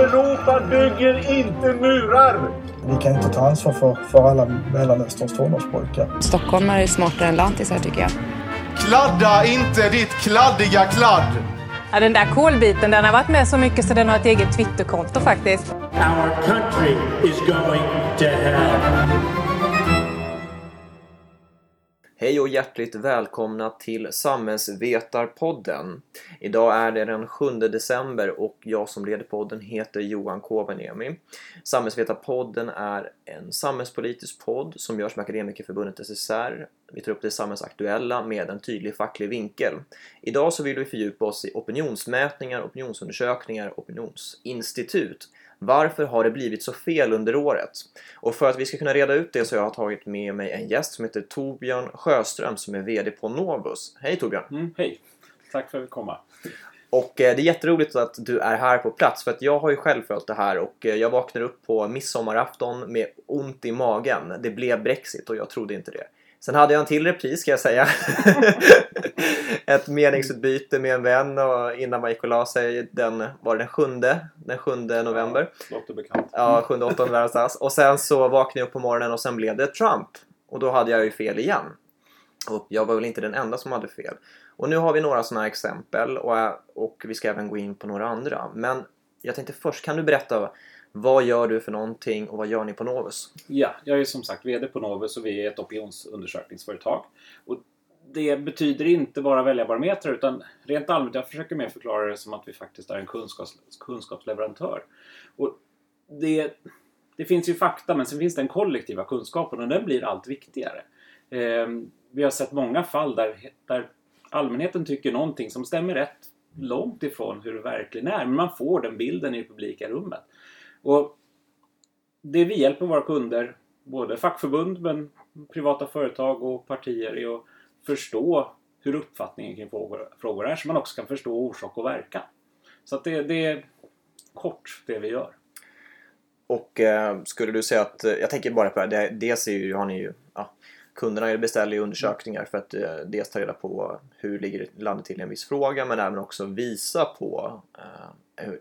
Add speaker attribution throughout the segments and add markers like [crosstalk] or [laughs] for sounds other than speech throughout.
Speaker 1: Europa bygger inte murar!
Speaker 2: Vi kan inte ta ansvar för, för alla Mellanösterns tonårspojkar.
Speaker 3: Stockholmare är smartare än lantisar tycker jag.
Speaker 4: Kladda inte ditt kladdiga kladd!
Speaker 5: Ja, den där kolbiten den har varit med så mycket så den har ett eget Twitterkonto faktiskt.
Speaker 6: Our country is going to hell.
Speaker 7: Hej och hjärtligt välkomna till Samhällsvetarpodden. Idag är det den 7 december och jag som leder podden heter Johan Kovaniemi. Samhällsvetarpodden är en samhällspolitisk podd som görs med Akademikerförbundet SSR. Vi tar upp det samhällsaktuella med en tydlig facklig vinkel. Idag så vill vi fördjupa oss i opinionsmätningar, opinionsundersökningar, opinionsinstitut varför har det blivit så fel under året? Och för att vi ska kunna reda ut det så har jag tagit med mig en gäst som heter Torbjörn Sjöström som är VD på Novus. Hej Torbjörn!
Speaker 8: Mm, hej! Tack för att vi komma.
Speaker 7: Och eh, det är jätteroligt att du är här på plats för att jag har ju själv följt det här och eh, jag vaknade upp på midsommarafton med ont i magen. Det blev Brexit och jag trodde inte det. Sen hade jag en till repris ska jag säga. [laughs] [laughs] Ett meningsutbyte med en vän och innan man gick och la sig den, var den sjunde, den sjunde november.
Speaker 8: Ja, låter bekant.
Speaker 7: Ja, sjunde, åttonde någonstans. Och sen så vaknade jag upp på morgonen och sen blev det Trump. Och då hade jag ju fel igen. Och jag var väl inte den enda som hade fel. Och nu har vi några sådana exempel och, och vi ska även gå in på några andra. Men jag tänkte först, kan du berätta vad gör du för någonting och vad gör ni på Novus?
Speaker 8: Ja, jag är som sagt VD på Novus och vi är ett opinionsundersökningsföretag. Och det betyder inte bara väljarbarometrar utan rent allmänt, jag försöker mer förklara det som att vi faktiskt är en kunskaps, kunskapsleverantör. Och det, det finns ju fakta men sen finns den kollektiva kunskapen och den blir allt viktigare. Eh, vi har sett många fall där, där allmänheten tycker någonting som stämmer rätt långt ifrån hur det verkligen är men man får den bilden i det publika rummet. Och det vi hjälper våra kunder, både fackförbund men privata företag och partier, är att förstå hur uppfattningen kring frågor, frågor är så man också kan förstå orsak och verkan. Så att det, det är kort det vi gör.
Speaker 7: Och eh, skulle du säga att, eh, jag tänker bara på det, dels är ju, har ni ju, ja, kunderna beställer ju undersökningar för att eh, dels ta reda på hur ligger landet till i en viss fråga men även också visa på eh,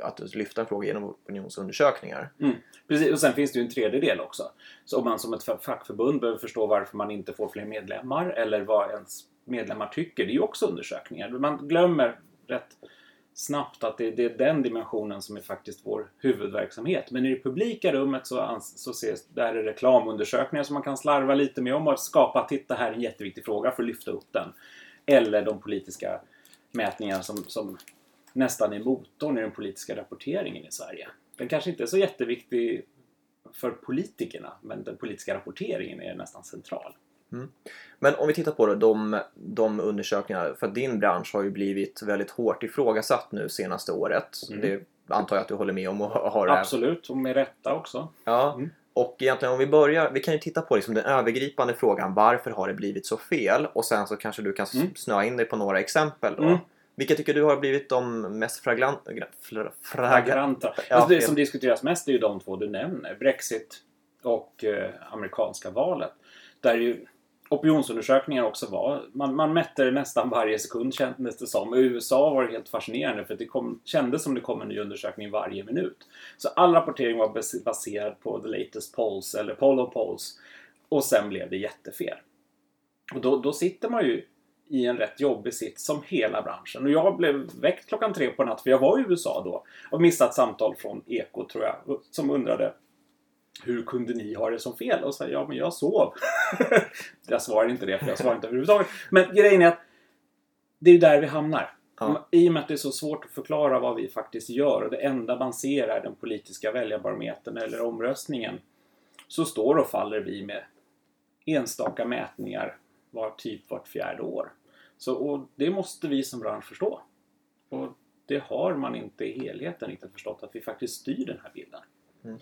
Speaker 7: att lyfta en fråga genom opinionsundersökningar.
Speaker 8: Mm, precis, och sen finns det ju en tredje del också. Så om man som ett fackförbund behöver förstå varför man inte får fler medlemmar eller vad ens medlemmar tycker, det är ju också undersökningar. Man glömmer rätt snabbt att det, är den dimensionen som är faktiskt vår huvudverksamhet. Men i det publika rummet så, så ses, där är reklamundersökningar som man kan slarva lite med om att skapa, titta här är en jätteviktig fråga för att lyfta upp den. Eller de politiska mätningar som, som nästan är motorn i den politiska rapporteringen i Sverige. Den kanske inte är så jätteviktig för politikerna, men den politiska rapporteringen är nästan central.
Speaker 7: Mm. Men om vi tittar på då, de, de undersökningarna, för din bransch har ju blivit väldigt hårt ifrågasatt nu senaste året. Mm. Det antar jag att du håller med om och [laughs] har
Speaker 8: Absolut, och med rätta också.
Speaker 7: Ja, mm. och egentligen om vi börjar, vi kan ju titta på liksom den övergripande frågan, varför har det blivit så fel? Och sen så kanske du kan mm. snöa in dig på några exempel då. Vilka tycker du har blivit de mest fragranta?
Speaker 8: fragranta. Ja, alltså det som diskuteras mest är ju de två du nämner. Brexit och eh, amerikanska valet. Där ju opinionsundersökningar också var. Man, man mätte nästan varje sekund kändes det som. I USA var det helt fascinerande för det kom, kändes som det kom en ny undersökning varje minut. Så all rapportering var baserad på the latest polls eller poll of polls. Och sen blev det jättefel. Och då, då sitter man ju i en rätt jobbig sits som hela branschen. Och jag blev väckt klockan tre på natt för jag var i USA då och missade ett samtal från Eko tror jag som undrade hur kunde ni ha det som fel? Och sa ja men jag sov. [laughs] jag svarar inte det för jag svarar inte överhuvudtaget. Men grejen är att det är där vi hamnar. Ja. I och med att det är så svårt att förklara vad vi faktiskt gör och det enda man ser är den politiska väljarbarometern eller omröstningen så står och faller vi med enstaka mätningar var typ vart fjärde år. Så, och det måste vi som bransch förstå. Och det har man inte i helheten inte förstått att vi faktiskt styr den här bilden. Mm.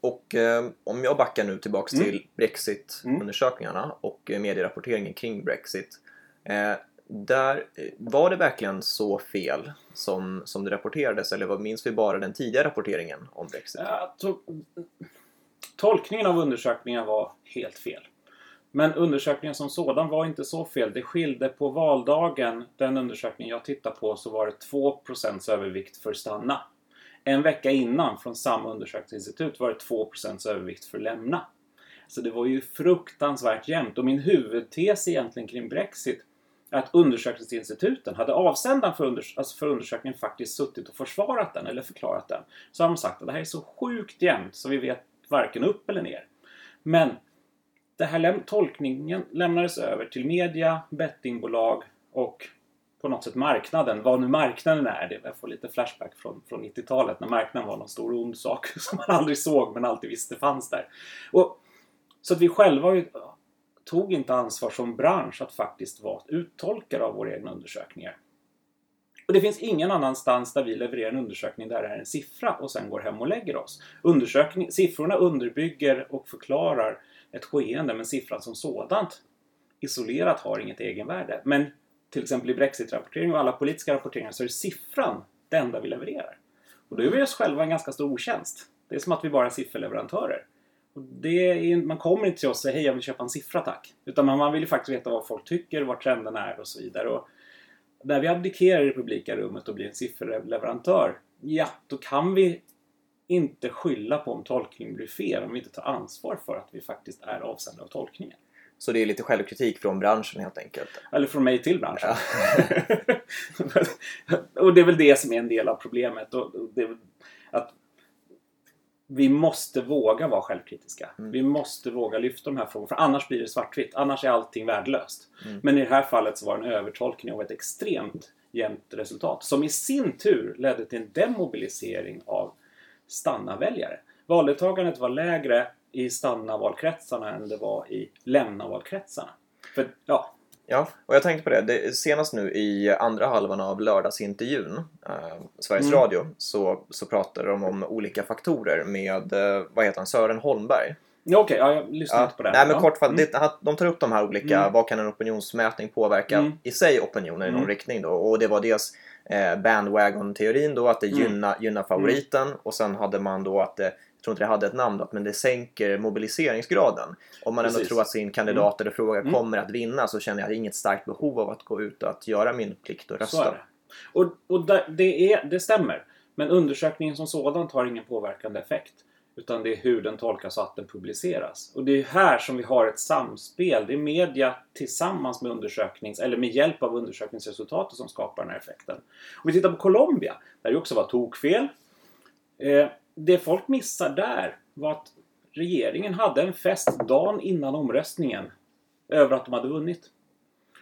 Speaker 7: Och eh, om jag backar nu tillbaks mm. till Brexit-undersökningarna mm. och eh, medierapporteringen kring Brexit. Eh, där, eh, var det verkligen så fel som, som det rapporterades eller minns vi bara den tidigare rapporteringen om Brexit?
Speaker 8: Ja, to tolkningen av undersökningen var helt fel. Men undersökningen som sådan var inte så fel. Det skilde på valdagen, den undersökning jag tittade på, så var det 2% övervikt för stanna. En vecka innan från samma undersökningsinstitut var det 2% övervikt för att lämna. Så det var ju fruktansvärt jämnt och min huvudtes egentligen kring Brexit är att undersökningsinstituten hade avsändaren för, unders alltså för undersökningen faktiskt suttit och försvarat den eller förklarat den. Så har de sagt att det här är så sjukt jämnt så vi vet varken upp eller ner. Men den här läm tolkningen lämnades över till media, bettingbolag och på något sätt marknaden, vad nu marknaden är. Det, jag får lite flashback från, från 90-talet när marknaden var någon stor ond sak [laughs] som man aldrig såg men alltid visste fanns där. Och, så att vi själva tog inte ansvar som bransch att faktiskt vara uttolkare av våra egna undersökningar. Och det finns ingen annanstans där vi levererar en undersökning där det är en siffra och sen går hem och lägger oss. Undersökning, siffrorna underbygger och förklarar ett skeende men siffran som sådant isolerat har inget egenvärde. Men till exempel i Brexit-rapportering och alla politiska rapporteringar så är siffran det enda vi levererar. Och då gör vi oss själva en ganska stor otjänst. Det är som att vi bara är sifferleverantörer. Och det är, man kommer inte till oss och säger hej jag vill köpa en siffra tack. Utan man vill ju faktiskt veta vad folk tycker, vad trenden är och så vidare. Och när vi abdikerar i det publika rummet och blir en sifferleverantör, ja då kan vi inte skylla på om tolkningen blir fel om vi inte tar ansvar för att vi faktiskt är avsändare av tolkningen.
Speaker 7: Så det är lite självkritik från branschen helt enkelt?
Speaker 8: Eller från mig till branschen. Ja. [laughs] och det är väl det som är en del av problemet. Och att vi måste våga vara självkritiska. Mm. Vi måste våga lyfta de här frågorna. För annars blir det svartvitt. Annars är allting värdelöst. Mm. Men i det här fallet så var det en övertolkning av ett extremt jämnt resultat. Som i sin tur ledde till en demobilisering av stanna-väljare. Valdeltagandet var lägre i stanna-valkretsarna än det var i lämna-valkretsarna. För, ja,
Speaker 7: Ja, och jag tänkte på det. det senast nu i andra halvan av lördagsintervjun, eh, Sveriges mm. Radio, så, så pratade de om olika faktorer med, eh, vad heter han, Sören Holmberg.
Speaker 8: Ja, Okej, okay, ja, jag lyssnade ja, inte på det.
Speaker 7: Nej, men ja. kortfattat, mm. de tar upp de här olika, mm. vad kan en opinionsmätning påverka mm. i sig opinionen i någon mm. riktning då? Och det var dels eh, bandwagon-teorin då, att det mm. gynnar, gynnar favoriten och sen hade man då att det jag tror inte det hade ett namn då, men det sänker mobiliseringsgraden. Om man Precis. ändå tror att sin kandidat eller fråga mm. kommer att vinna så känner jag inget starkt behov av att gå ut och att göra min plikt och rösta.
Speaker 8: Och, och det, är, det stämmer. Men undersökningen som sådan har ingen påverkande effekt. Utan det är hur den tolkas och att den publiceras. Och det är här som vi har ett samspel. Det är media tillsammans med undersöknings eller med hjälp av undersökningsresultatet som skapar den här effekten. Om vi tittar på Colombia, där det också var tokfel. Eh, det folk missar där var att regeringen hade en fest dagen innan omröstningen över att de hade vunnit.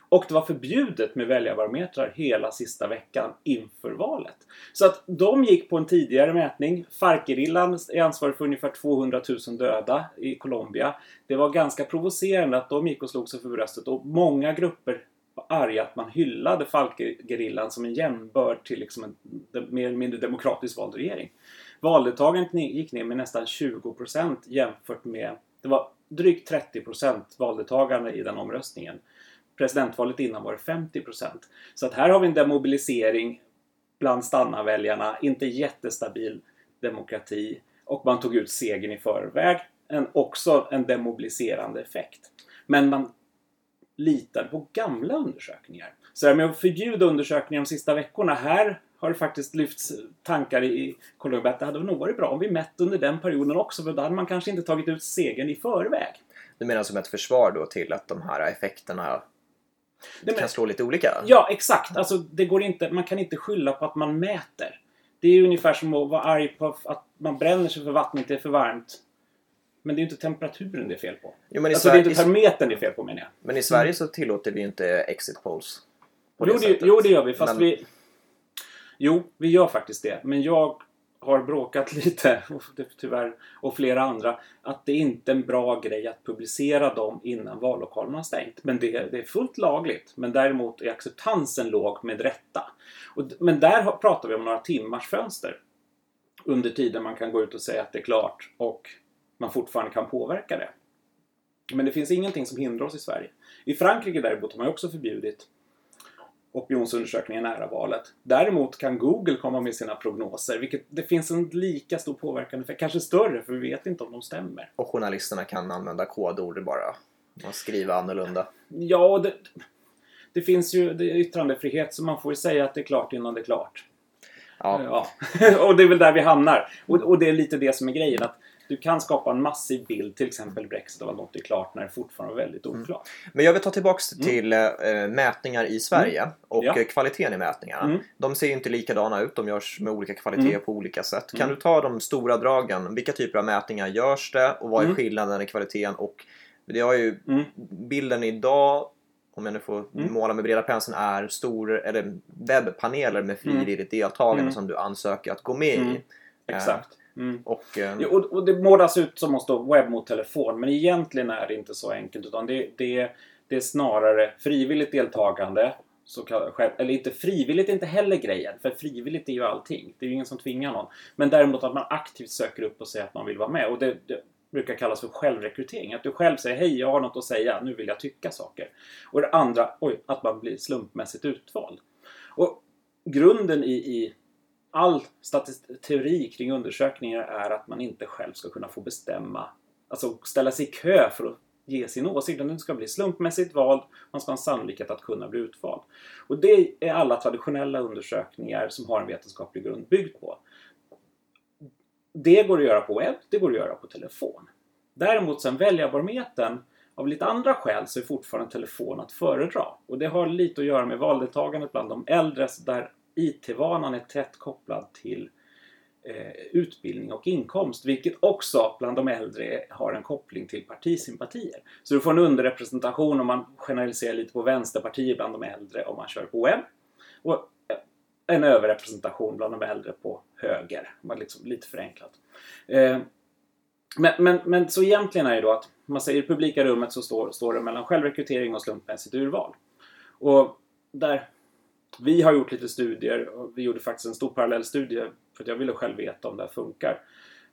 Speaker 8: Och det var förbjudet med väljarbarometrar hela sista veckan inför valet. Så att de gick på en tidigare mätning. Farc-gerillan är ansvarig för ungefär 200 000 döda i Colombia. Det var ganska provocerande att de gick och slog sig för bröstet och många grupper var arga att man hyllade Falkgerillan som en jämnbörd till liksom en mer eller mindre demokratiskt vald regering. Valdeltagandet gick ner med nästan 20% jämfört med... Det var drygt 30% valdeltagande i den omröstningen. Presidentvalet innan var det 50%. Så att här har vi en demobilisering bland stanna-väljarna. Inte jättestabil demokrati. Och man tog ut segern i förväg. En, också en demobiliserande effekt. Men man litar på gamla undersökningar. Så det här med att förbjuda undersökningar de sista veckorna. Här har det faktiskt lyfts tankar i Colombia att det hade nog varit bra om vi mätt under den perioden också för då hade man kanske inte tagit ut segern i förväg.
Speaker 7: Du menar som ett försvar då till att de här effekterna det kan slå lite olika?
Speaker 8: Ja, exakt. Alltså, det går inte, man kan inte skylla på att man mäter. Det är ungefär som att vara arg på att man bränner sig för vattnet är för varmt. Men det är ju inte temperaturen det är fel på. Jo, men alltså, Sverige, det är inte termometern det är fel på menar jag.
Speaker 7: Men i Sverige mm. så tillåter vi ju inte exit polls.
Speaker 8: Jo det, jo, det gör vi. Fast men... vi... Jo, vi gör faktiskt det. Men jag har bråkat [laughs] lite, typ tyvärr, och flera andra, att det inte är en bra grej att publicera dem innan vallokalen har stängt. Men det, det är fullt lagligt. Men däremot är acceptansen låg med rätta. Och, men där pratar vi om några timmars fönster. Under tiden man kan gå ut och säga att det är klart och man fortfarande kan påverka det. Men det finns ingenting som hindrar oss i Sverige. I Frankrike däremot har man också förbjudit opinionsundersökningar nära valet. Däremot kan Google komma med sina prognoser, vilket det finns en lika stor påverkan kanske större, för vi vet inte om de stämmer.
Speaker 7: Och journalisterna kan använda kodord bara och skriva annorlunda.
Speaker 8: Ja, det, det finns ju det yttrandefrihet så man får ju säga att det är klart innan det är klart.
Speaker 7: Ja.
Speaker 8: Ja. [laughs] och det är väl där vi hamnar. Och, och det är lite det som är grejen. att du kan skapa en massiv bild, till exempel Brexit, av att något är klart när det fortfarande är väldigt oklart.
Speaker 7: Men jag vill ta tillbaks till eh, mätningar i Sverige och
Speaker 8: Mm. Ja.
Speaker 7: eh, kvaliteten i mätningarna.
Speaker 8: Mm.
Speaker 7: De ser ju inte likadana ut, de görs med olika kvaliteter
Speaker 8: Mm.
Speaker 7: på olika sätt. Kan
Speaker 8: Mm.
Speaker 7: du ta de stora dragen? Vilka typer av mätningar görs det och vad är
Speaker 8: Mm.
Speaker 7: skillnaden i kvaliteten? Och det har ju
Speaker 8: Mm.
Speaker 7: bilden idag om jag nu får
Speaker 8: Mm.
Speaker 7: måla med breda penseln, är stor, eller webbpaneler med frivilligt deltagande
Speaker 8: Mm.
Speaker 7: som du ansöker att gå med i.
Speaker 8: Mm. Exakt. Mm.
Speaker 7: Och, eh,
Speaker 8: Ja, och, och det målas ut som att stå webb mot telefon, men egentligen är det inte så enkelt. Utan det, det, det är snarare frivilligt deltagande. Så själv- eller inte frivilligt är inte heller grejen, för frivilligt är ju allting. Det är ju ingen som tvingar någon. Men däremot att man aktivt söker upp och säger att man vill vara med. Och det, det brukar kallas för självrekrytering. Att du själv säger hej, jag har något att säga, nu vill jag tycka saker. Och det andra, oj, att man blir slumpmässigt utvald. Och grunden i, i all teori kring undersökningar är att man inte själv ska kunna få bestämma, alltså ställa sig i kö för att ge sin åsikt. Den ska bli slumpmässigt vald, man ska ha en sannolikhet att kunna bli utvald. Och det är alla traditionella undersökningar som har en vetenskaplig grund byggd på. Det går att göra på webb, det går att göra på telefon. Däremot sen väljarbarometern, av lite andra skäl så är fortfarande telefon att föredra. Och det har lite att göra med valdeltagandet bland de äldre där IT-vanan är tätt kopplad till eh, utbildning och inkomst. Vilket också bland de äldre har en koppling till partisympatier. Så du får en underrepresentation om man generaliserar lite på vänsterpartier bland de äldre om man kör på webb. Och eh, en överrepresentation bland de äldre på höger. Liksom lite förenklat. Eh, men, men, men så egentligen är det då att man säger i publika rummet så står, står det mellan självrekrytering och slumpmässigt urval. Och där vi har gjort lite studier och vi gjorde faktiskt en stor parallellstudie för att jag ville själv veta om det här funkar.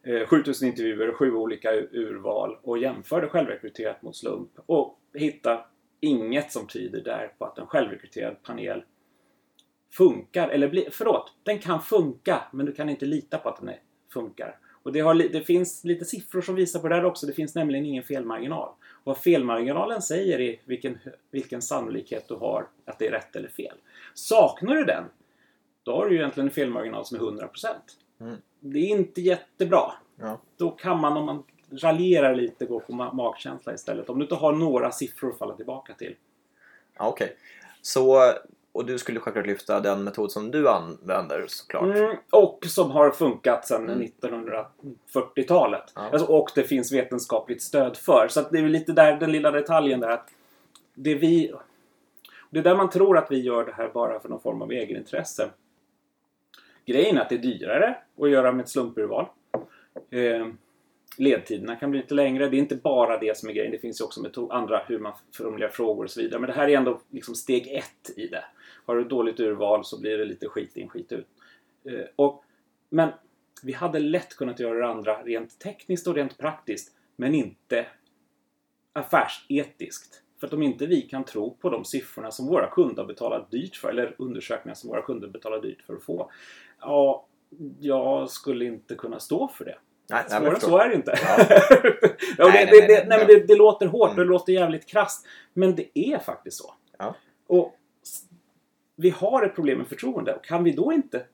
Speaker 8: Eh, 7000 intervjuer och sju olika urval och jämförde självrekryterat mot slump och hitta inget som tyder där på att en självrekryterad panel funkar. Eller bli, förlåt, den kan funka men du kan inte lita på att den är, funkar. Och det, har, det finns lite siffror som visar på det här också. Det finns nämligen ingen felmarginal. Och vad felmarginalen säger är vilken, vilken sannolikhet du har att det är rätt eller fel. Saknar du den, då har du ju egentligen en felmarginal som är 100%.
Speaker 7: Mm.
Speaker 8: Det är inte jättebra.
Speaker 7: Ja.
Speaker 8: Då kan man, om man raljerar lite, gå på ma- magkänsla istället. Om du inte har några siffror att falla tillbaka till.
Speaker 7: Ja, Okej. Så, och du skulle självklart lyfta den metod som du använder såklart.
Speaker 8: Mm, och som har funkat sedan
Speaker 7: Mm.
Speaker 8: 1940-talet.
Speaker 7: Ja.
Speaker 8: Alltså, och det finns vetenskapligt stöd för. Så det är lite där, den lilla detaljen där att det vi... Det är där man tror att vi gör det här bara för någon form av egenintresse. Grejen är att det är dyrare att göra med ett slumpurval. Eh, ledtiderna kan bli lite längre. Det är inte bara det som är grejen. Det finns ju också andra hur man formulerar frågor och så vidare. Men det här är ändå liksom steg ett i det. Har du dåligt urval så blir det lite skit in, skit ut. Eh, och, men vi hade lätt kunnat göra det andra rent tekniskt och rent praktiskt. Men inte affärsetiskt. För att om inte vi kan tro på de siffrorna som våra kunder har betalat dyrt för, eller undersökningar som våra kunder betalar dyrt för att få. Ja, jag skulle inte kunna stå för det.
Speaker 7: Nej, nej,
Speaker 8: Svårare
Speaker 7: förstår.
Speaker 8: så är det inte.
Speaker 7: Ja. [laughs]
Speaker 8: Ja,
Speaker 7: Nej,
Speaker 8: det,
Speaker 7: nej,
Speaker 8: det,
Speaker 7: nej, nej.
Speaker 8: nej, men det, det låter hårt och
Speaker 7: Mm.
Speaker 8: det låter jävligt krasst. Men det är faktiskt så.
Speaker 7: Ja.
Speaker 8: Och vi har ett problem med förtroende. Och kan vi då inte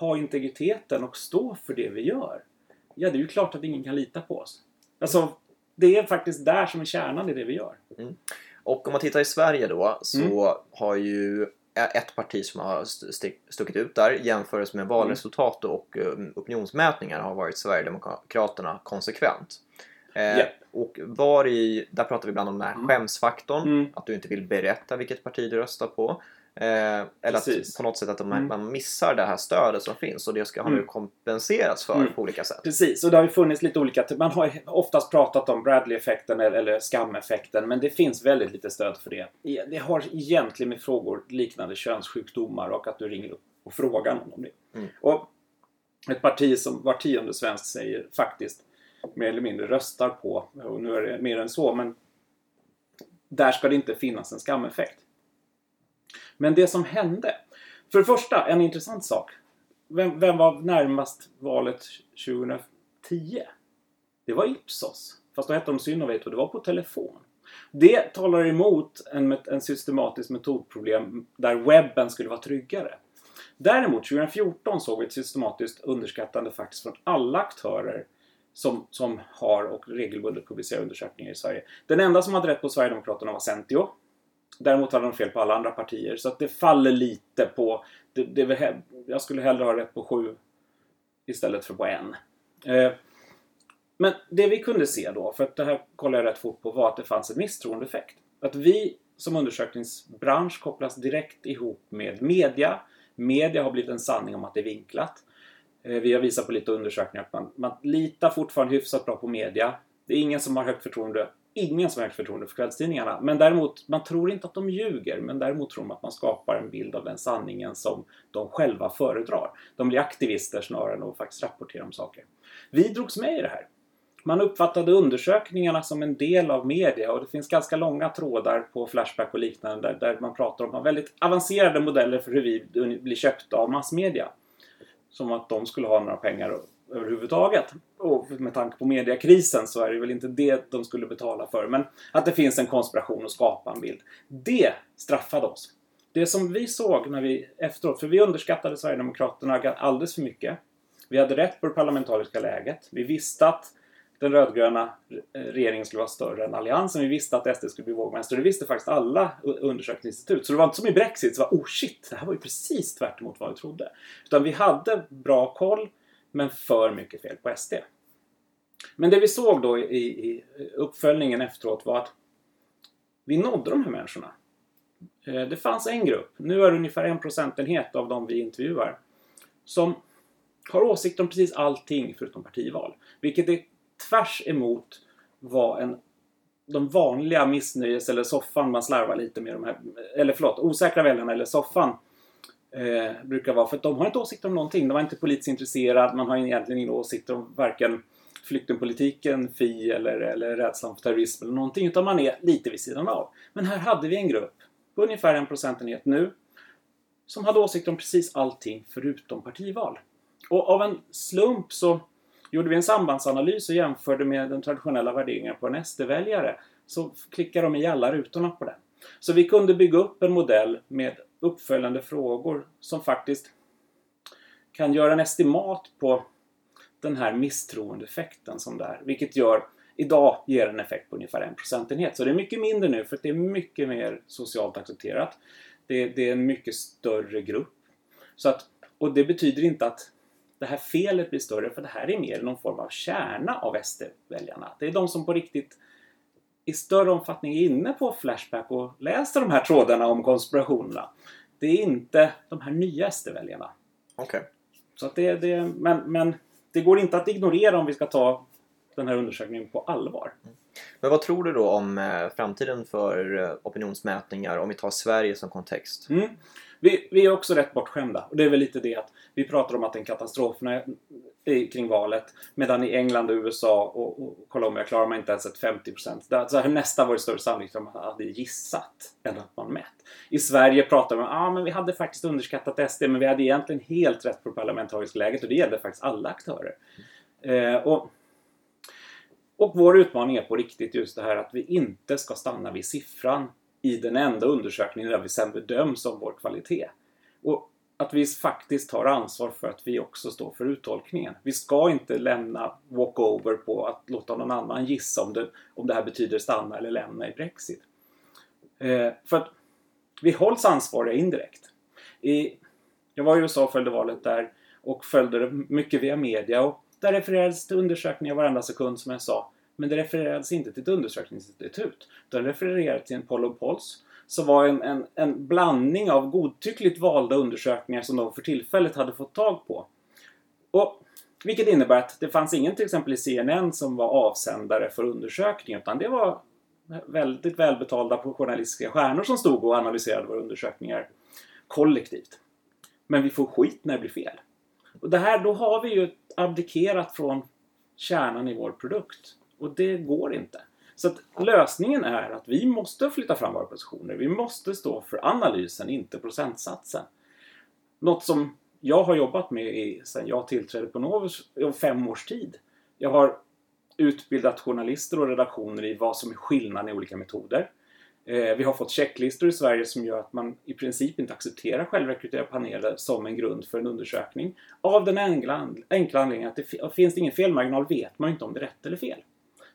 Speaker 8: ha integriteten och stå för det vi gör? Ja, det är ju klart att ingen kan lita på oss. Alltså, det är faktiskt där som är kärnan i det vi gör.
Speaker 7: Och om man tittar i Sverige då så
Speaker 8: Mm.
Speaker 7: har ju ett parti som har stuckit ut där jämfört med valresultat och um, opinionsmätningar har varit Sverigedemokraterna konsekvent. Eh,
Speaker 8: Japp.
Speaker 7: Och var i, där pratar vi ibland om den här
Speaker 8: Mm.
Speaker 7: skämsfaktorn,
Speaker 8: Mm.
Speaker 7: att du inte vill berätta vilket parti du röstar på. Eh, eller
Speaker 8: Precis.
Speaker 7: att på något sätt att man,
Speaker 8: Mm.
Speaker 7: man missar det här stödet som finns och det ska ha nu
Speaker 8: Mm.
Speaker 7: kompenserats för
Speaker 8: Mm.
Speaker 7: på olika sätt.
Speaker 8: Precis, och det har ju funnits lite olika... Man har oftast pratat om Bradley-effekten eller, skameffekten, men det finns väldigt lite stöd för det. Det har egentligen med frågor liknande könssjukdomar och att du ringer upp och frågar någon om det.
Speaker 7: Mm.
Speaker 8: Och ett parti som var tionde svensk säger faktiskt mer eller mindre röstar på, och nu är det mer än så, men där ska det inte finnas en skameffekt. Men det som hände. För det första, en intressant sak. Vem, vem var närmast valet 2010? Det var Ipsos. Fast då hette de Synovate och det var på telefon. Det talar emot en, en systematisk metodproblem där webben skulle vara tryggare. Däremot 2014 såg vi ett systematiskt underskattande faktiskt från alla aktörer som, som har och regelbundet publicerar undersökningar i Sverige. Den enda som hade rätt på Sverigedemokraterna var Centio. Däremot hade de fel på alla andra partier. Så att det faller lite på... Det, det, jag skulle hellre ha rätt på sju istället för på en. Eh, men det vi kunde se då, för att det här kollade jag rätt fort på, var att det fanns en misstroendeeffekt. Att vi som undersökningsbransch kopplas direkt ihop med media. Media har blivit en sanning om att det är vinklat. Eh, vi har visat på lite undersökningar att man, man litar fortfarande hyfsat bra på media. Det är ingen som har högt förtroende ingen som har förtroende för kvällstidningarna. Men däremot, man tror inte att de ljuger. Men däremot tror man att man skapar en bild av den sanningen som de själva föredrar. De blir aktivister snarare än att faktiskt rapportera om saker. Vi drogs med i det här. Man uppfattade undersökningarna som en del av media och det finns ganska långa trådar på Flashback och liknande där, där man pratar om väldigt avancerade modeller för hur vi blir köpta av massmedia. Som att de skulle ha några pengar överhuvudtaget. Och med tanke på mediekrisen så är det väl inte det de skulle betala för. Men att det finns en konspiration och skapa en bild. Det straffade oss. Det som vi såg när vi efteråt, för vi underskattade Sverigedemokraterna alldeles för mycket. Vi hade rätt på det parlamentariska läget. Vi visste att den rödgröna regeringen skulle vara större än alliansen. Vi visste att SD skulle bli vågmästare. Det visste faktiskt alla undersökningsinstitut. Så det var inte som i Brexit, så var oh shit, det här var ju precis tvärtemot vad vi trodde. Utan vi hade bra koll, men för mycket fel på SD. Men det vi såg då i, i uppföljningen efteråt var att vi nådde de här människorna. Eh, det fanns en grupp, nu är det ungefär en procentenhet av de vi intervjuar, som har åsikter om precis allting förutom partival. Vilket är tvärs emot vad en, de vanliga missnöjes eller soffan, man slarvar lite med de här, eller förlåt, osäkra väljarna eller soffan eh, brukar vara. För att de har inte åsikter om någonting. De är inte politiskt intresserade. Man har egentligen inga åsikter om varken flyktingpolitiken, Fi eller, eller rädslan för terrorism eller någonting. Utan man är lite vid sidan av. Men här hade vi en grupp, på ungefär en procentenhet nu, som hade åsikter om precis allting förutom partival. Och av en slump så gjorde vi en sambandsanalys och jämförde med den traditionella värderingen på en SD-väljare. Så klickade de i alla rutorna på den. Så vi kunde bygga upp en modell med uppföljande frågor som faktiskt kan göra en estimat på den här misstroendeeffekten som det är. Vilket gör, idag ger en effekt på ungefär en procentenhet. Så det är mycket mindre nu för att det är mycket mer socialt accepterat. Det, det är en mycket större grupp. Så att, och det betyder inte att det här felet blir större för det här är mer någon form av kärna av SD-väljarna. Det är de som på riktigt i större omfattning är inne på Flashback och läser de här trådarna om konspirationerna. Det är inte de här nya SD-väljarna.
Speaker 7: Okej. Okay.
Speaker 8: Så att det, det, men, men det går inte att ignorera om vi ska ta den här undersökningen på allvar.
Speaker 7: Men vad tror du då om eh, framtiden för eh, opinionsmätningar om vi tar Sverige som kontext?
Speaker 8: Mm. Vi, vi, är också rätt bortskämda. Och det är väl lite det att vi pratar om att det är en katastrof när, kring valet. Medan i England och USA och, och Colombia klarar man inte ens ett 50 procent. Så Nästan var det större sannolikhet att man hade gissat än att man mätt. I Sverige pratar man ah, om att vi hade faktiskt underskattat SD men vi hade egentligen helt rätt på det parlamentariska läget och det gällde faktiskt alla aktörer. Eh, och, och vår utmaning är på riktigt just det här att vi inte ska stanna vid siffran i den enda undersökningen där vi sen bedöms om vår kvalitet. Och att vi faktiskt tar ansvar för att vi också står för uttolkningen. Vi ska inte lämna walkover på att låta någon annan gissa om det, om det här betyder stanna eller lämna i Brexit. Eh, för att vi hålls ansvariga indirekt. I, jag var i USA och följde valet där och följde det mycket via media och där refererades till undersökningar varenda sekund som jag sa. Men det refererades inte till ett undersökningsinstitut. Det refererades till en poll of polls som var en, en, en blandning av godtyckligt valda undersökningar som de för tillfället hade fått tag på. Och, vilket innebär att det fanns ingen till exempel i CNN som var avsändare för undersökningen utan det var väldigt välbetalda journalistiska stjärnor som stod och analyserade våra undersökningar kollektivt. Men vi får skit när det blir fel. Och det här, då har vi ju abdikerat från kärnan i vår produkt. Och det går inte. Så att lösningen är att vi måste flytta fram våra positioner. Vi måste stå för analysen, inte procentsatsen. Något som jag har jobbat med i, sedan jag tillträdde på Novus i fem års tid. Jag har utbildat journalister och redaktioner i vad som är skillnaden i olika metoder. Eh, vi har fått checklistor i Sverige som gör att man i princip inte accepterar självrekryterade paneler som en grund för en undersökning. Av den enkla, enkla anledningen att det finns det ingen felmarginal vet man inte om det är rätt eller fel.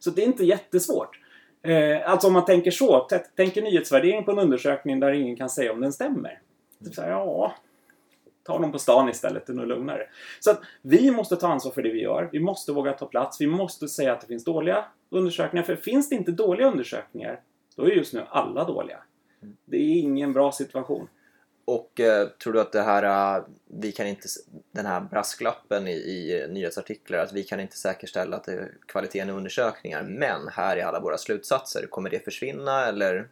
Speaker 8: Så det är inte jättesvårt. Eh, alltså om man tänker så, tänker nyhetsvärdering på en undersökning där ingen kan säga om den stämmer. Så här, ja, ta dem på stan istället, det är nog lugnare. Så att vi måste ta ansvar för det vi gör. Vi måste våga ta plats. Vi måste säga att det finns dåliga undersökningar. För finns det inte dåliga undersökningar, då är just nu alla dåliga. Det är ingen bra situation.
Speaker 7: Och eh, tror du att det här, eh, vi kan inte, den här brasklappen i, i nyhetsartiklar, att vi kan inte säkerställa att det är kvaliteten i undersökningar, men här är alla våra slutsatser, kommer det försvinna eller?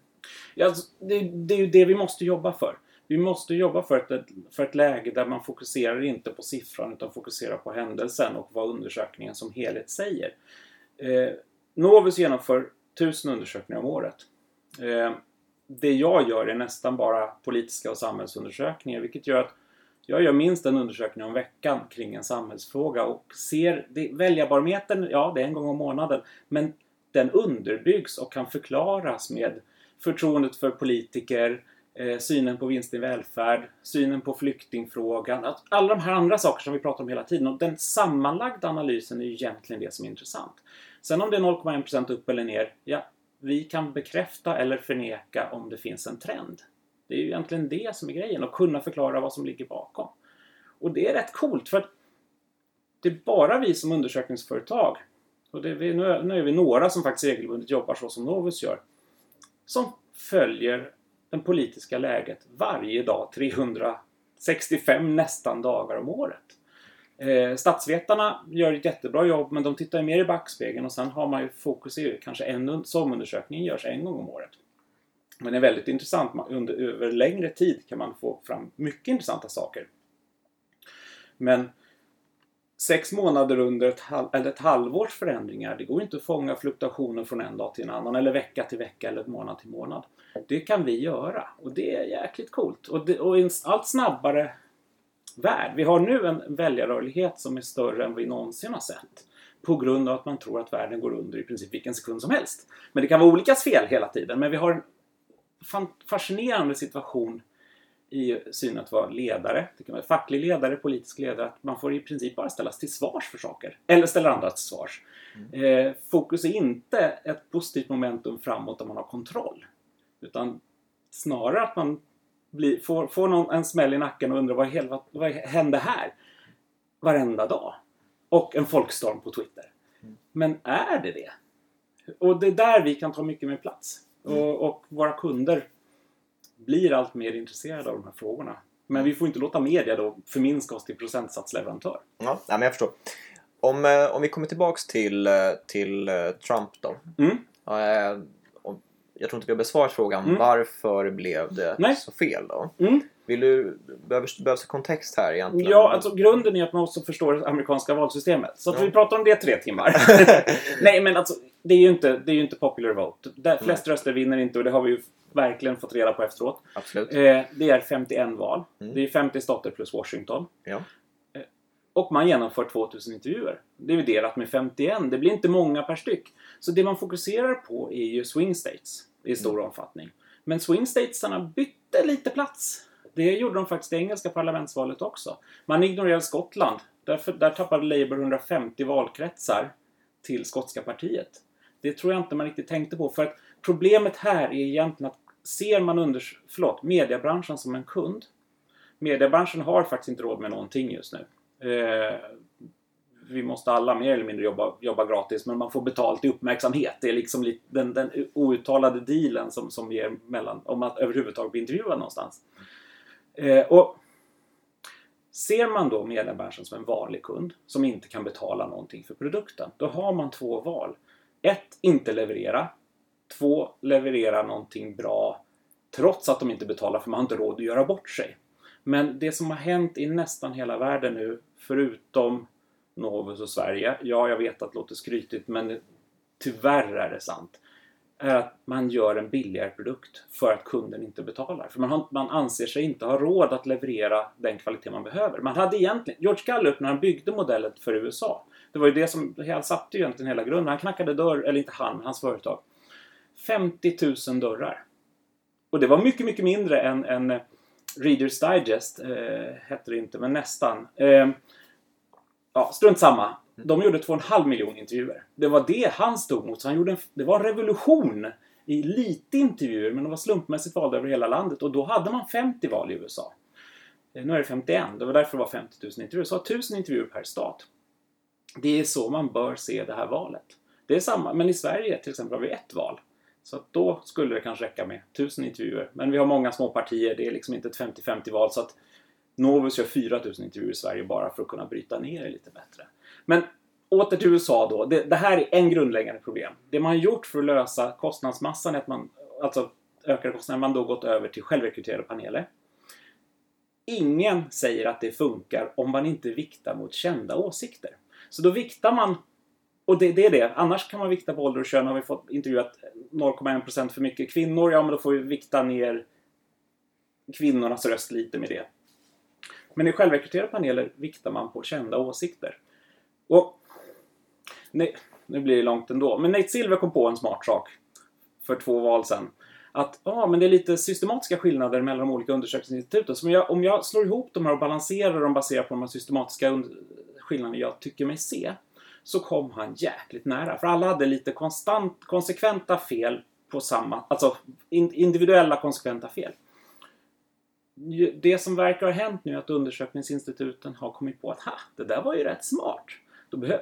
Speaker 8: Ja, alltså, det, det är ju det vi måste jobba för. Vi måste jobba för ett, för ett läge där man fokuserar inte på siffran utan fokuserar på händelsen och vad undersökningen som helhet säger. Eh, Novus genomför tusen undersökningar om året. Eh, det jag gör är nästan bara politiska och samhällsundersökningar vilket gör att jag gör minst en undersökning om veckan kring en samhällsfråga och ser det, väljarbarometern, ja det är en gång om månaden, men den underbyggs och kan förklaras med förtroendet för politiker, eh, synen på vinst i välfärd, synen på flyktingfrågan, alla de här andra saker som vi pratar om hela tiden. Och den sammanlagda analysen är ju egentligen det som är intressant. Sen om det är 0,1% upp eller ner, ja, vi kan bekräfta eller förneka om det finns en trend. Det är ju egentligen det som är grejen, att kunna förklara vad som ligger bakom. Och det är rätt coolt för att det är bara vi som undersökningsföretag, och det är, nu är vi några som faktiskt regelbundet jobbar så som Novus gör, som följer det politiska läget varje dag, 365 nästan dagar om året. Eh, statsvetarna gör ett jättebra jobb men de tittar ju mer i backspegeln och sen har man ju fokus i kanske en SOM-undersökning görs en gång om året. Men det är väldigt intressant. Under, över längre tid kan man få fram mycket intressanta saker. Men sex månader under ett, halv, eller ett halvårs förändringar, det går inte att fånga fluktuationer från en dag till en annan eller vecka till vecka eller månad till månad. Det kan vi göra och det är jäkligt coolt. Och, det, och en allt snabbare värld. Vi har nu en väljarrörlighet som är större än vi någonsin har sett. På grund av att man tror att världen går under i princip vilken sekund som helst. Men det kan vara olikas fel hela tiden. Men vi har en fascinerande situation i synen att vara ledare. Det kan vara facklig ledare, politisk ledare. Att man får i princip bara ställas till svars för saker. Eller ställa andra till svars. Mm. Eh, fokus är inte ett positivt momentum framåt där man har kontroll. Utan snarare att man blir, får, får någon en smäll i nacken och undrar vad, hel, vad, vad hände här? Varenda dag. Och en folkstorm på Twitter. Mm. Men är det det? Och det är där vi kan ta mycket mer plats. Mm. Och, och, våra kunder blir allt mer intresserade av de här frågorna. Men vi får inte låta media då förminska oss till procentsatsleverantör.
Speaker 7: Ja, men jag förstår. Om, eh, om vi kommer tillbaks till, eh, till eh, Trump då. Mm jag tror inte vi har besvarat frågan mm. varför blev det Nej. så fel då? Mm. Vill du, behövs, behövs kontext här egentligen?
Speaker 8: Ja, alltså grunden är att man måste förstå det amerikanska valsystemet. Så att ja. vi pratar om det tre timmar. [laughs] Nej, men alltså det är ju inte, det är ju inte popular vote. Där flest röster vinner inte och det har vi ju verkligen fått reda på efteråt.
Speaker 7: Absolut.
Speaker 8: Eh, det är 51 val. Mm. Det är 50 stater plus Washington.
Speaker 7: Ja.
Speaker 8: Eh, och man genomför 2000 intervjuer. Dividerat med 51. Det blir inte många per styck. Så det man fokuserar på är ju swing states i stor mm. omfattning. Men swing statesarna bytte lite plats. Det gjorde de faktiskt i engelska parlamentsvalet också. Man ignorerade Skottland. Därför, där tappade Labour 150 valkretsar till skotska partiet. Det tror jag inte man riktigt tänkte på. För att problemet här är egentligen att ser man under, förlåt, mediebranschen som en kund. Mediebranschen har faktiskt inte råd med någonting just nu. Eh, vi måste alla mer eller mindre jobba, jobba gratis men man får betalt i uppmärksamhet. Det är liksom den, den outtalade dealen som, som ger mellan, om man överhuvudtaget blir intervjuad någonstans. Eh, och Ser man då mediebranschen som en vanlig kund som inte kan betala någonting för produkten, då har man två val. Ett, inte leverera. Två, leverera någonting bra trots att de inte betalar för man har inte råd att göra bort sig. Men det som har hänt i nästan hela världen nu, förutom Novus och Sverige. Ja, jag vet att det låter skrytigt men tyvärr är det sant. Är att man gör en billigare produkt för att kunden inte betalar. För man, har, man anser sig inte ha råd att leverera den kvalitet man behöver. Man hade egentligen, George Gallup när han byggde modellet för USA. Det var ju det som, han satte egentligen hela grunden. Han knackade dörr, eller inte han, hans företag. 50 000 dörrar. Och det var mycket, mycket mindre än, än Readers Digest, eh, hette det inte, men nästan. Eh, ja, strunt samma. De gjorde 2,5 miljoner intervjuer. Det var det han stod mot. Så han gjorde en, det var en revolution i lite intervjuer, men de var slumpmässigt valda över hela landet. Och då hade man 50 val i USA. Eh, nu är det 51. Det var därför det var 50 000 intervjuer. Så 1000 intervjuer per stat. Det är så man bör se det här valet. Det är samma, men i Sverige till exempel har vi ett val. Så att då skulle det kanske räcka med 1000 intervjuer. Men vi har många små partier, det är liksom inte ett 50-50 val. Så att Novus gör 4000 intervjuer i Sverige bara för att kunna bryta ner det lite bättre. Men åter till USA då. Det, det, här är en grundläggande problem. Det man har gjort för att lösa kostnadsmassan är att man, alltså ökade kostnader, man då gått över till självrekryterade paneler. Ingen säger att det funkar om man inte viktar mot kända åsikter. Så då viktar man och det, det, är det. Annars kan man vikta på ålder och kön. Har vi fått intervjuat 0,1% för mycket kvinnor, ja men då får vi vikta ner kvinnornas röst lite med det. Men i självrekryterade paneler viktar man på kända åsikter. Och nej, nu blir det långt ändå. Men Nate Silver kom på en smart sak för två val sedan. Att ja, men det är lite systematiska skillnader mellan de olika undersökningsinstituten. Så om jag, om jag slår ihop de här och balanserar dem baserat på de här systematiska skillnaderna jag tycker mig se så kom han jäkligt nära. För alla hade lite konstant, konsekventa fel på samma, alltså individuella konsekventa fel. Det som verkar ha hänt nu är att undersökningsinstituten har kommit på att ha, det där var ju rätt smart.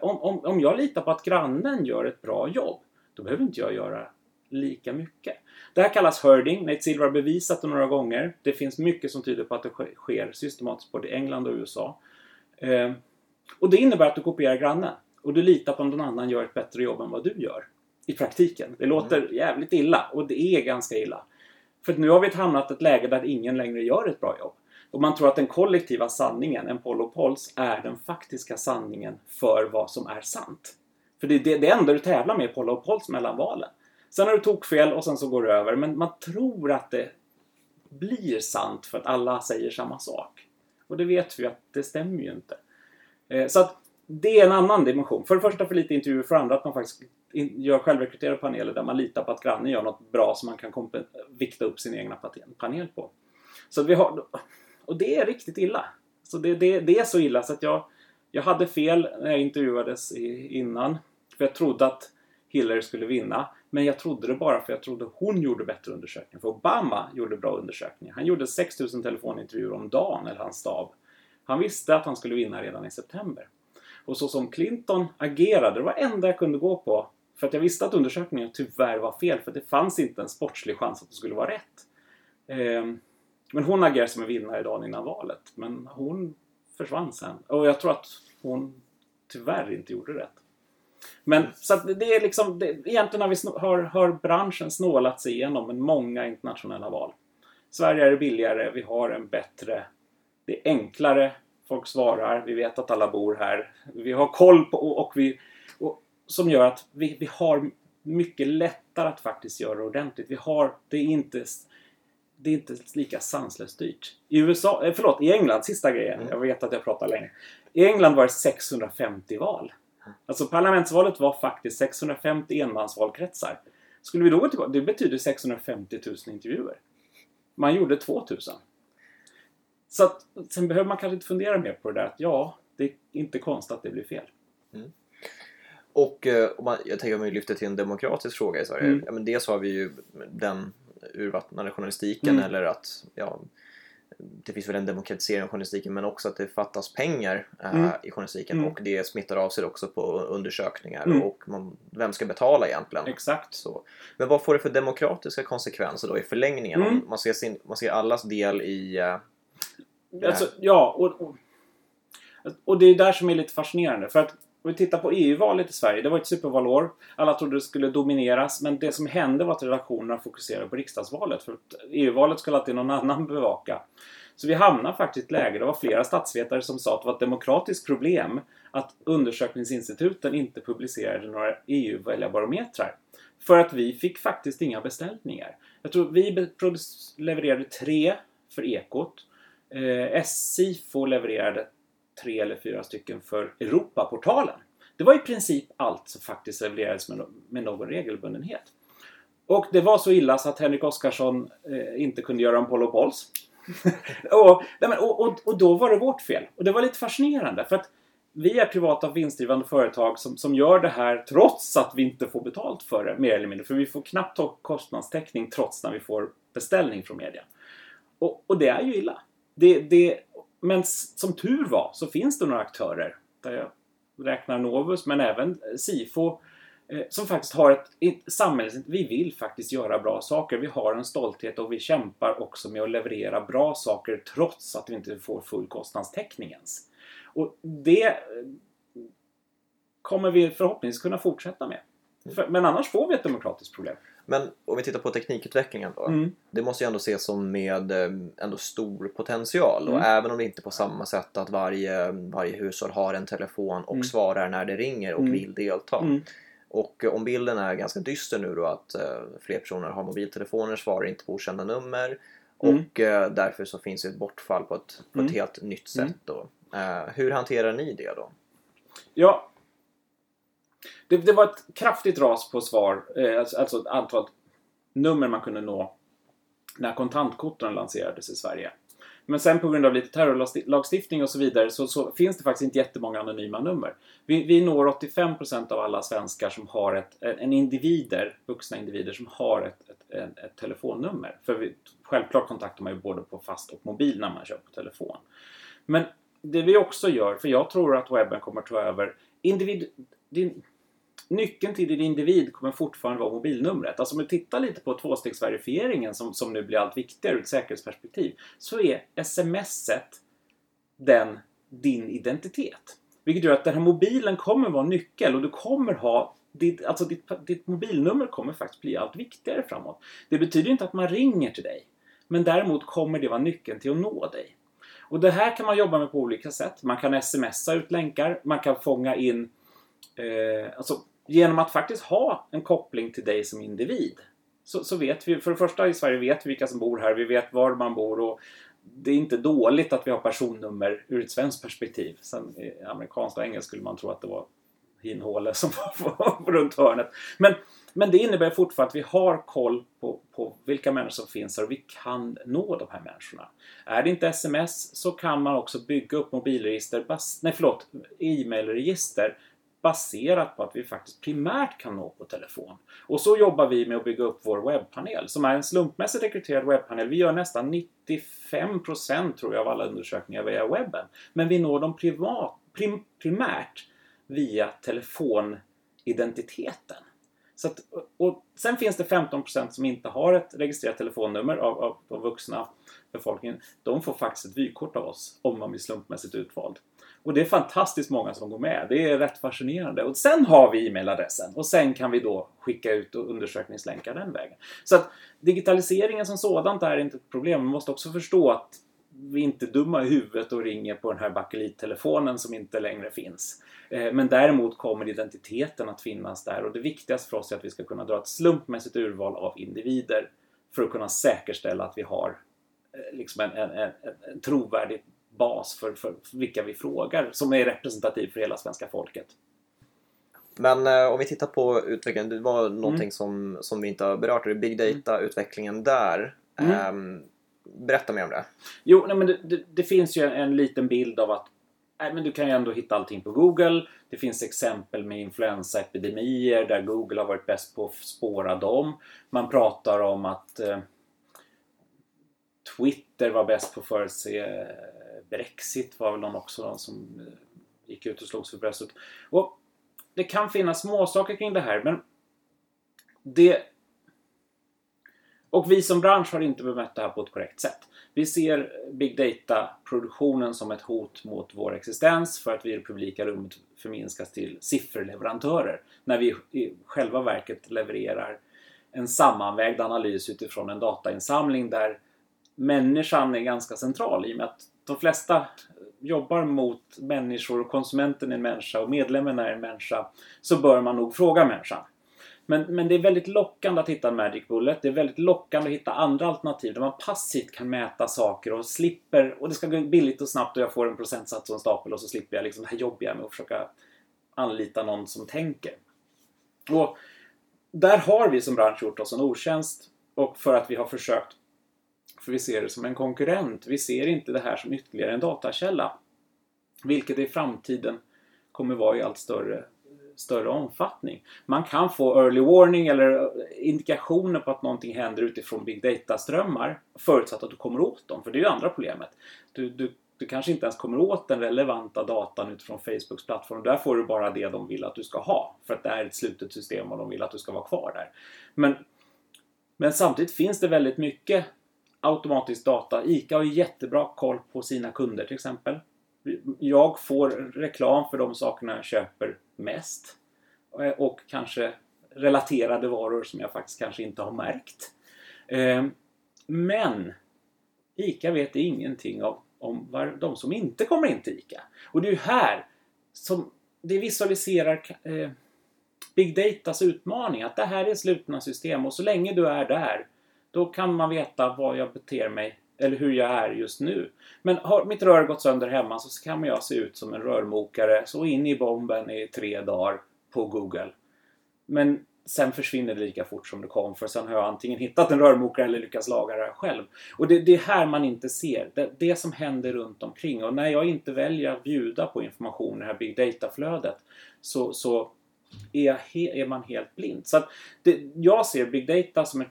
Speaker 8: Om, om, om jag litar på att grannen gör ett bra jobb, då behöver inte jag göra lika mycket. Det här kallas herding. Nate Silver har bevisat det några gånger. Det finns mycket som tyder på att det sker systematiskt både i England och USA. Eh, och det innebär att du kopierar grannen och du litar på att någon annan gör ett bättre jobb än vad du gör. I praktiken. Det låter mm. jävligt illa och det är ganska illa. För nu har vi hamnat i ett läge där ingen längre gör ett bra jobb. Och man tror att den kollektiva sanningen, en Polo och är den faktiska sanningen för vad som är sant. För det är det, det enda du tävlar med i och mellan valen. Sen har du tokfel och sen så går det över. Men man tror att det blir sant för att alla säger samma sak. Och det vet vi att det stämmer ju inte. Eh, så att det är en annan dimension. För det första för lite intervjuer, för det andra att man faktiskt gör självrekryterade paneler där man litar på att grannen gör något bra som man kan vikta upp sin egna panel på. Så vi har, och det är riktigt illa. Så det, det, det är så illa så att jag, jag hade fel när jag intervjuades innan. För jag trodde att Hillary skulle vinna. Men jag trodde det bara för jag trodde hon gjorde bättre undersökningar. För Obama gjorde bra undersökningar. Han gjorde 6000 telefonintervjuer om dagen, eller hans stab. Han visste att han skulle vinna redan i september. Och så som Clinton agerade, det var det enda jag kunde gå på. För att jag visste att undersökningen tyvärr var fel, för det fanns inte en sportslig chans att det skulle vara rätt. Eh, men hon agerade som en vinnare dagen innan valet. Men hon försvann sen. Och jag tror att hon tyvärr inte gjorde rätt. Men så att det är liksom, det, egentligen har, vi, har, har branschen snålat sig igenom en många internationella val. Sverige är billigare, vi har en bättre, det är enklare folk svarar, vi vet att alla bor här. Vi har koll på och vi... Och, som gör att vi, vi har mycket lättare att faktiskt göra det ordentligt. Vi har, det är inte det är inte lika sanslöst dyrt. I USA, eh, förlåt, i England, sista grejen. Mm. Jag vet att jag pratar länge. I England var det 650 val. Alltså parlamentsvalet var faktiskt 650 enmansvalkretsar. Skulle vi då gå tillbaka, det betyder 650 000 intervjuer. Man gjorde 2000. Så att, sen behöver man kanske inte fundera mer på det där att ja, det är inte konstigt att det blir fel.
Speaker 7: Och eh, om man, jag tänker om vi lyfter till en demokratisk fråga i Sverige. Mm. Ja, men dels har vi ju den urvattnade journalistiken mm. eller att ja, det finns väl en demokratisering av journalistiken men också att det fattas pengar äh, mm. i journalistiken mm. och det smittar av sig också på undersökningar mm. och man, vem ska betala egentligen?
Speaker 8: Exakt.
Speaker 7: Så. Men vad får det för demokratiska konsekvenser då i förlängningen? Mm. Man, ser sin, man ser allas del i äh,
Speaker 8: Alltså, ja, och, och, och det är där som är lite fascinerande. För att om vi tittar på EU-valet i Sverige, det var ett supervalår. Alla trodde det skulle domineras, men det som hände var att redaktionerna fokuserade på riksdagsvalet. För EU-valet skulle alltid någon annan bevaka. Så vi hamnade faktiskt i ett läge, det var flera statsvetare som sa att det var ett demokratiskt problem att undersökningsinstituten inte publicerade några EU-väljarbarometrar. För att vi fick faktiskt inga beställningar. Jag tror vi levererade tre för Ekot eh, SIFO levererade tre eller fyra stycken för Europaportalen. Det var i princip allt som faktiskt levererades med, någon regelbundenhet. Och det var så illa så att Henrik Oskarsson eh, inte kunde göra en Polo Pols. och, [laughs] och, och, och, då var det vårt fel. Och det var lite fascinerande. För att vi är privata vinstdrivande företag som, som gör det här trots att vi inte får betalt för det, mer eller mindre. För vi får knappt ta kostnadstäckning trots när vi får beställning från media. Och, och det är ju illa. Det, det, men som tur var så finns det några aktörer, där jag räknar Novus, men även eh, Sifo, eh, som faktiskt har ett samhälle, vi vill faktiskt göra bra saker. Vi har en stolthet och vi kämpar också med att leverera bra saker trots att vi inte får full kostnadstäckning ens. Och det eh, kommer vi förhoppningsvis kunna fortsätta med. Men annars får vi ett demokratiskt problem.
Speaker 7: Men om vi tittar på teknikutvecklingen då. Mm. Det måste ju ändå ses som med eh, ändå stor potential. Mm. Och även om det inte på samma sätt att varje, varje hushåll har en telefon och mm. svarar när det ringer och mm. vill delta. Mm. Och om bilden är ganska dyster nu då att uh, fler personer har mobiltelefoner, svarar inte på okända nummer. Mm. Och därför så finns det ett bortfall på ett, på ett helt nytt sätt då. Hur hanterar ni det då?
Speaker 8: Ja, det, det, var ett kraftigt ras på svar, eh, alltså, alltså antal nummer man kunde nå när kontantkorten lanserades i Sverige. Men sen på grund av lite terrorlagstiftning och så vidare så, så finns det faktiskt inte jättemånga anonyma nummer. Vi, vi når 85% av alla svenskar som har ett, en individer, vuxna individer som har ett, ett, ett, ett telefonnummer. För vi, självklart kontaktar man ju både på fast och mobil när man kör på telefon. Men det vi också gör, för jag tror att webben kommer ta över individ, din, nyckeln till din individ kommer fortfarande vara mobilnumret. Alltså om du tittar lite på tvåstegsverifieringen som, som nu blir allt viktigare ur ett säkerhetsperspektiv så är smset den din identitet. Vilket gör att den här mobilen kommer vara nyckel och du kommer ha ditt, alltså ditt, ditt mobilnummer kommer faktiskt bli allt viktigare framåt. Det betyder inte att man ringer till dig. Men däremot kommer det vara nyckeln till att nå dig. Och det här kan man jobba med på olika sätt. Man kan smsa ut länkar, man kan fånga in eh, alltså genom att faktiskt ha en koppling till dig som individ så, så, vet vi, för det första i Sverige vet vi vilka som bor här, vi vet var man bor och det är inte dåligt att vi har personnummer ur ett svenskt perspektiv. Sen i amerikanskt och engelskt skulle man tro att det var hinhåle som [laughs] var runt hörnet. Men, men det innebär fortfarande att vi har koll på, på vilka människor som finns här och vi kan nå de här människorna. Är det inte sms så kan man också bygga upp mobilregister, nej förlåt, e-mailregister baserat på att vi faktiskt primärt kan nå på telefon. Och så jobbar vi med att bygga upp vår webbpanel som är en slumpmässigt rekryterad webbpanel. Vi gör nästan 95% tror jag av alla undersökningar via webben. Men vi når dem privat, prim, primärt via telefonidentiteten. Så att, och sen finns det 15% som inte har ett registrerat telefonnummer av, av, av vuxna befolkningen. De får faktiskt ett vykort av oss om man blir slumpmässigt utvald. Och det är fantastiskt många som går med. Det är rätt fascinerande. Och sen har vi e-mailadressen och sen kan vi då skicka ut undersökningslänkar den vägen. Så att digitaliseringen som sådant är inte ett problem. Man måste också förstå att vi inte är dumma i huvudet och ringer på den här bakelittelefonen som inte längre finns. Eh, men däremot kommer identiteten att finnas där och det viktigaste för oss är att vi ska kunna dra ett slumpmässigt urval av individer för att kunna säkerställa att vi har eh, liksom en, en, en, en trovärdig bas för, för, vilka vi frågar som är representativ för hela svenska folket.
Speaker 7: Men eh, om vi tittar på utvecklingen, det var någonting mm. som, som vi inte har berört, det är big data-utvecklingen där. Mm. Eh, berätta mer om det.
Speaker 8: Jo, nej, men det, det, det, finns ju en, en, liten bild av att nej, men du kan ju ändå hitta allting på Google. Det finns exempel med influensaepidemier där Google har varit bäst på att spåra dem. Man pratar om att eh, Twitter var bäst på att förutse Brexit var väl någon också någon som eh, gick ut och slogs för bröstet. Och det kan finnas småsaker kring det här men det... Och vi som bransch har inte bemött det här på ett korrekt sätt. Vi ser Big Data-produktionen som ett hot mot vår existens för att vi i det publika rummet förminskas till sifferleverantörer. När vi i själva verket levererar en sammanvägd analys utifrån en datainsamling där människan är ganska central i och med att de flesta jobbar mot människor och konsumenten är en människa och medlemmen är en människa så bör man nog fråga människan. Men, men det är väldigt lockande att hitta en Magic Bullet. Det är väldigt lockande att hitta andra alternativ där man passivt kan mäta saker och slipper och det ska gå billigt och snabbt och jag får en procentsats och en stapel och så slipper jag liksom det här jobbiga med att försöka anlita någon som tänker. Och där har vi som bransch gjort oss en otjänst och för att vi har försökt för vi ser det som en konkurrent. Vi ser inte det här som ytterligare en datakälla. Vilket i framtiden kommer vara i allt större, större omfattning. Man kan få early warning eller indikationer på att någonting händer utifrån big data-strömmar förutsatt att du kommer åt dem. För det är ju andra problemet. Du, du, du kanske inte ens kommer åt den relevanta datan utifrån Facebooks plattform. Där får du bara det de vill att du ska ha. För att det är ett slutet system och de vill att du ska vara kvar där. Men, men samtidigt finns det väldigt mycket automatisk data. ICA har jättebra koll på sina kunder till exempel. Jag får reklam för de sakerna jag köper mest. Eh, och kanske relaterade varor som jag faktiskt kanske inte har märkt. Ehm, men ICA vet ingenting om, om de som inte kommer in till ICA. Och det är ju här som det visualiserar eh, Big Datas utmaning. Att det här är slutna system och så länge du är där då kan man veta vad jag beter mig eller hur jag är just nu. Men har mitt rör gått sönder hemma så kan jag se ut som en rörmokare, så in i bomben i tre dagar på Google. Men sen försvinner det lika fort som det kom för sen har jag antingen hittat en rörmokare eller lyckats laga det själv. Och det, det är här man inte ser, det, det som händer runt omkring. Och när jag inte väljer att bjuda på information i det här big data-flödet så, så är, är man helt blind. Så det, jag ser big data som ett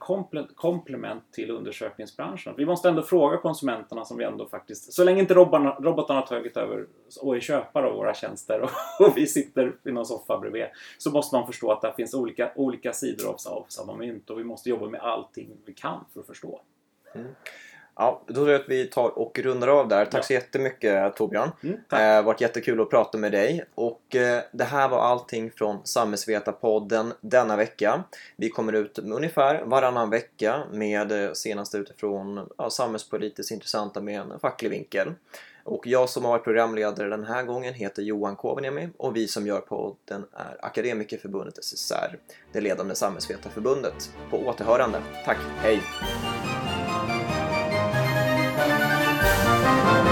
Speaker 8: komplement till undersökningsbranschen. Vi måste ändå fråga konsumenterna som vi ändå faktiskt, så länge inte robotarna, robotarna har tagit över och är köpare av våra tjänster och, [laughs] och, vi sitter i någon soffa bredvid, så måste man förstå att det finns olika, olika sidor av, av samma mynt och vi måste jobba med allting vi kan för att förstå.
Speaker 7: Mm. Ja, då tror jag att vi tar och rundar av där. Tack ja. så jättemycket Torbjörn. Mm, tack. eh, varit jättekul att prata med dig. Och eh, det här var allting från Samhällsvetarpodden denna vecka. Vi kommer ut ungefär varannan vecka med eh, senaste utifrån ja, samhällspolitiskt intressanta med en facklig vinkel. Och jag som har varit programledare den här gången heter Johan Kovaniemi och vi som gör podden är Akademikerförbundet SSR, det ledande samhällsvetarförbundet. På återhörande. Tack, hej! Thank you.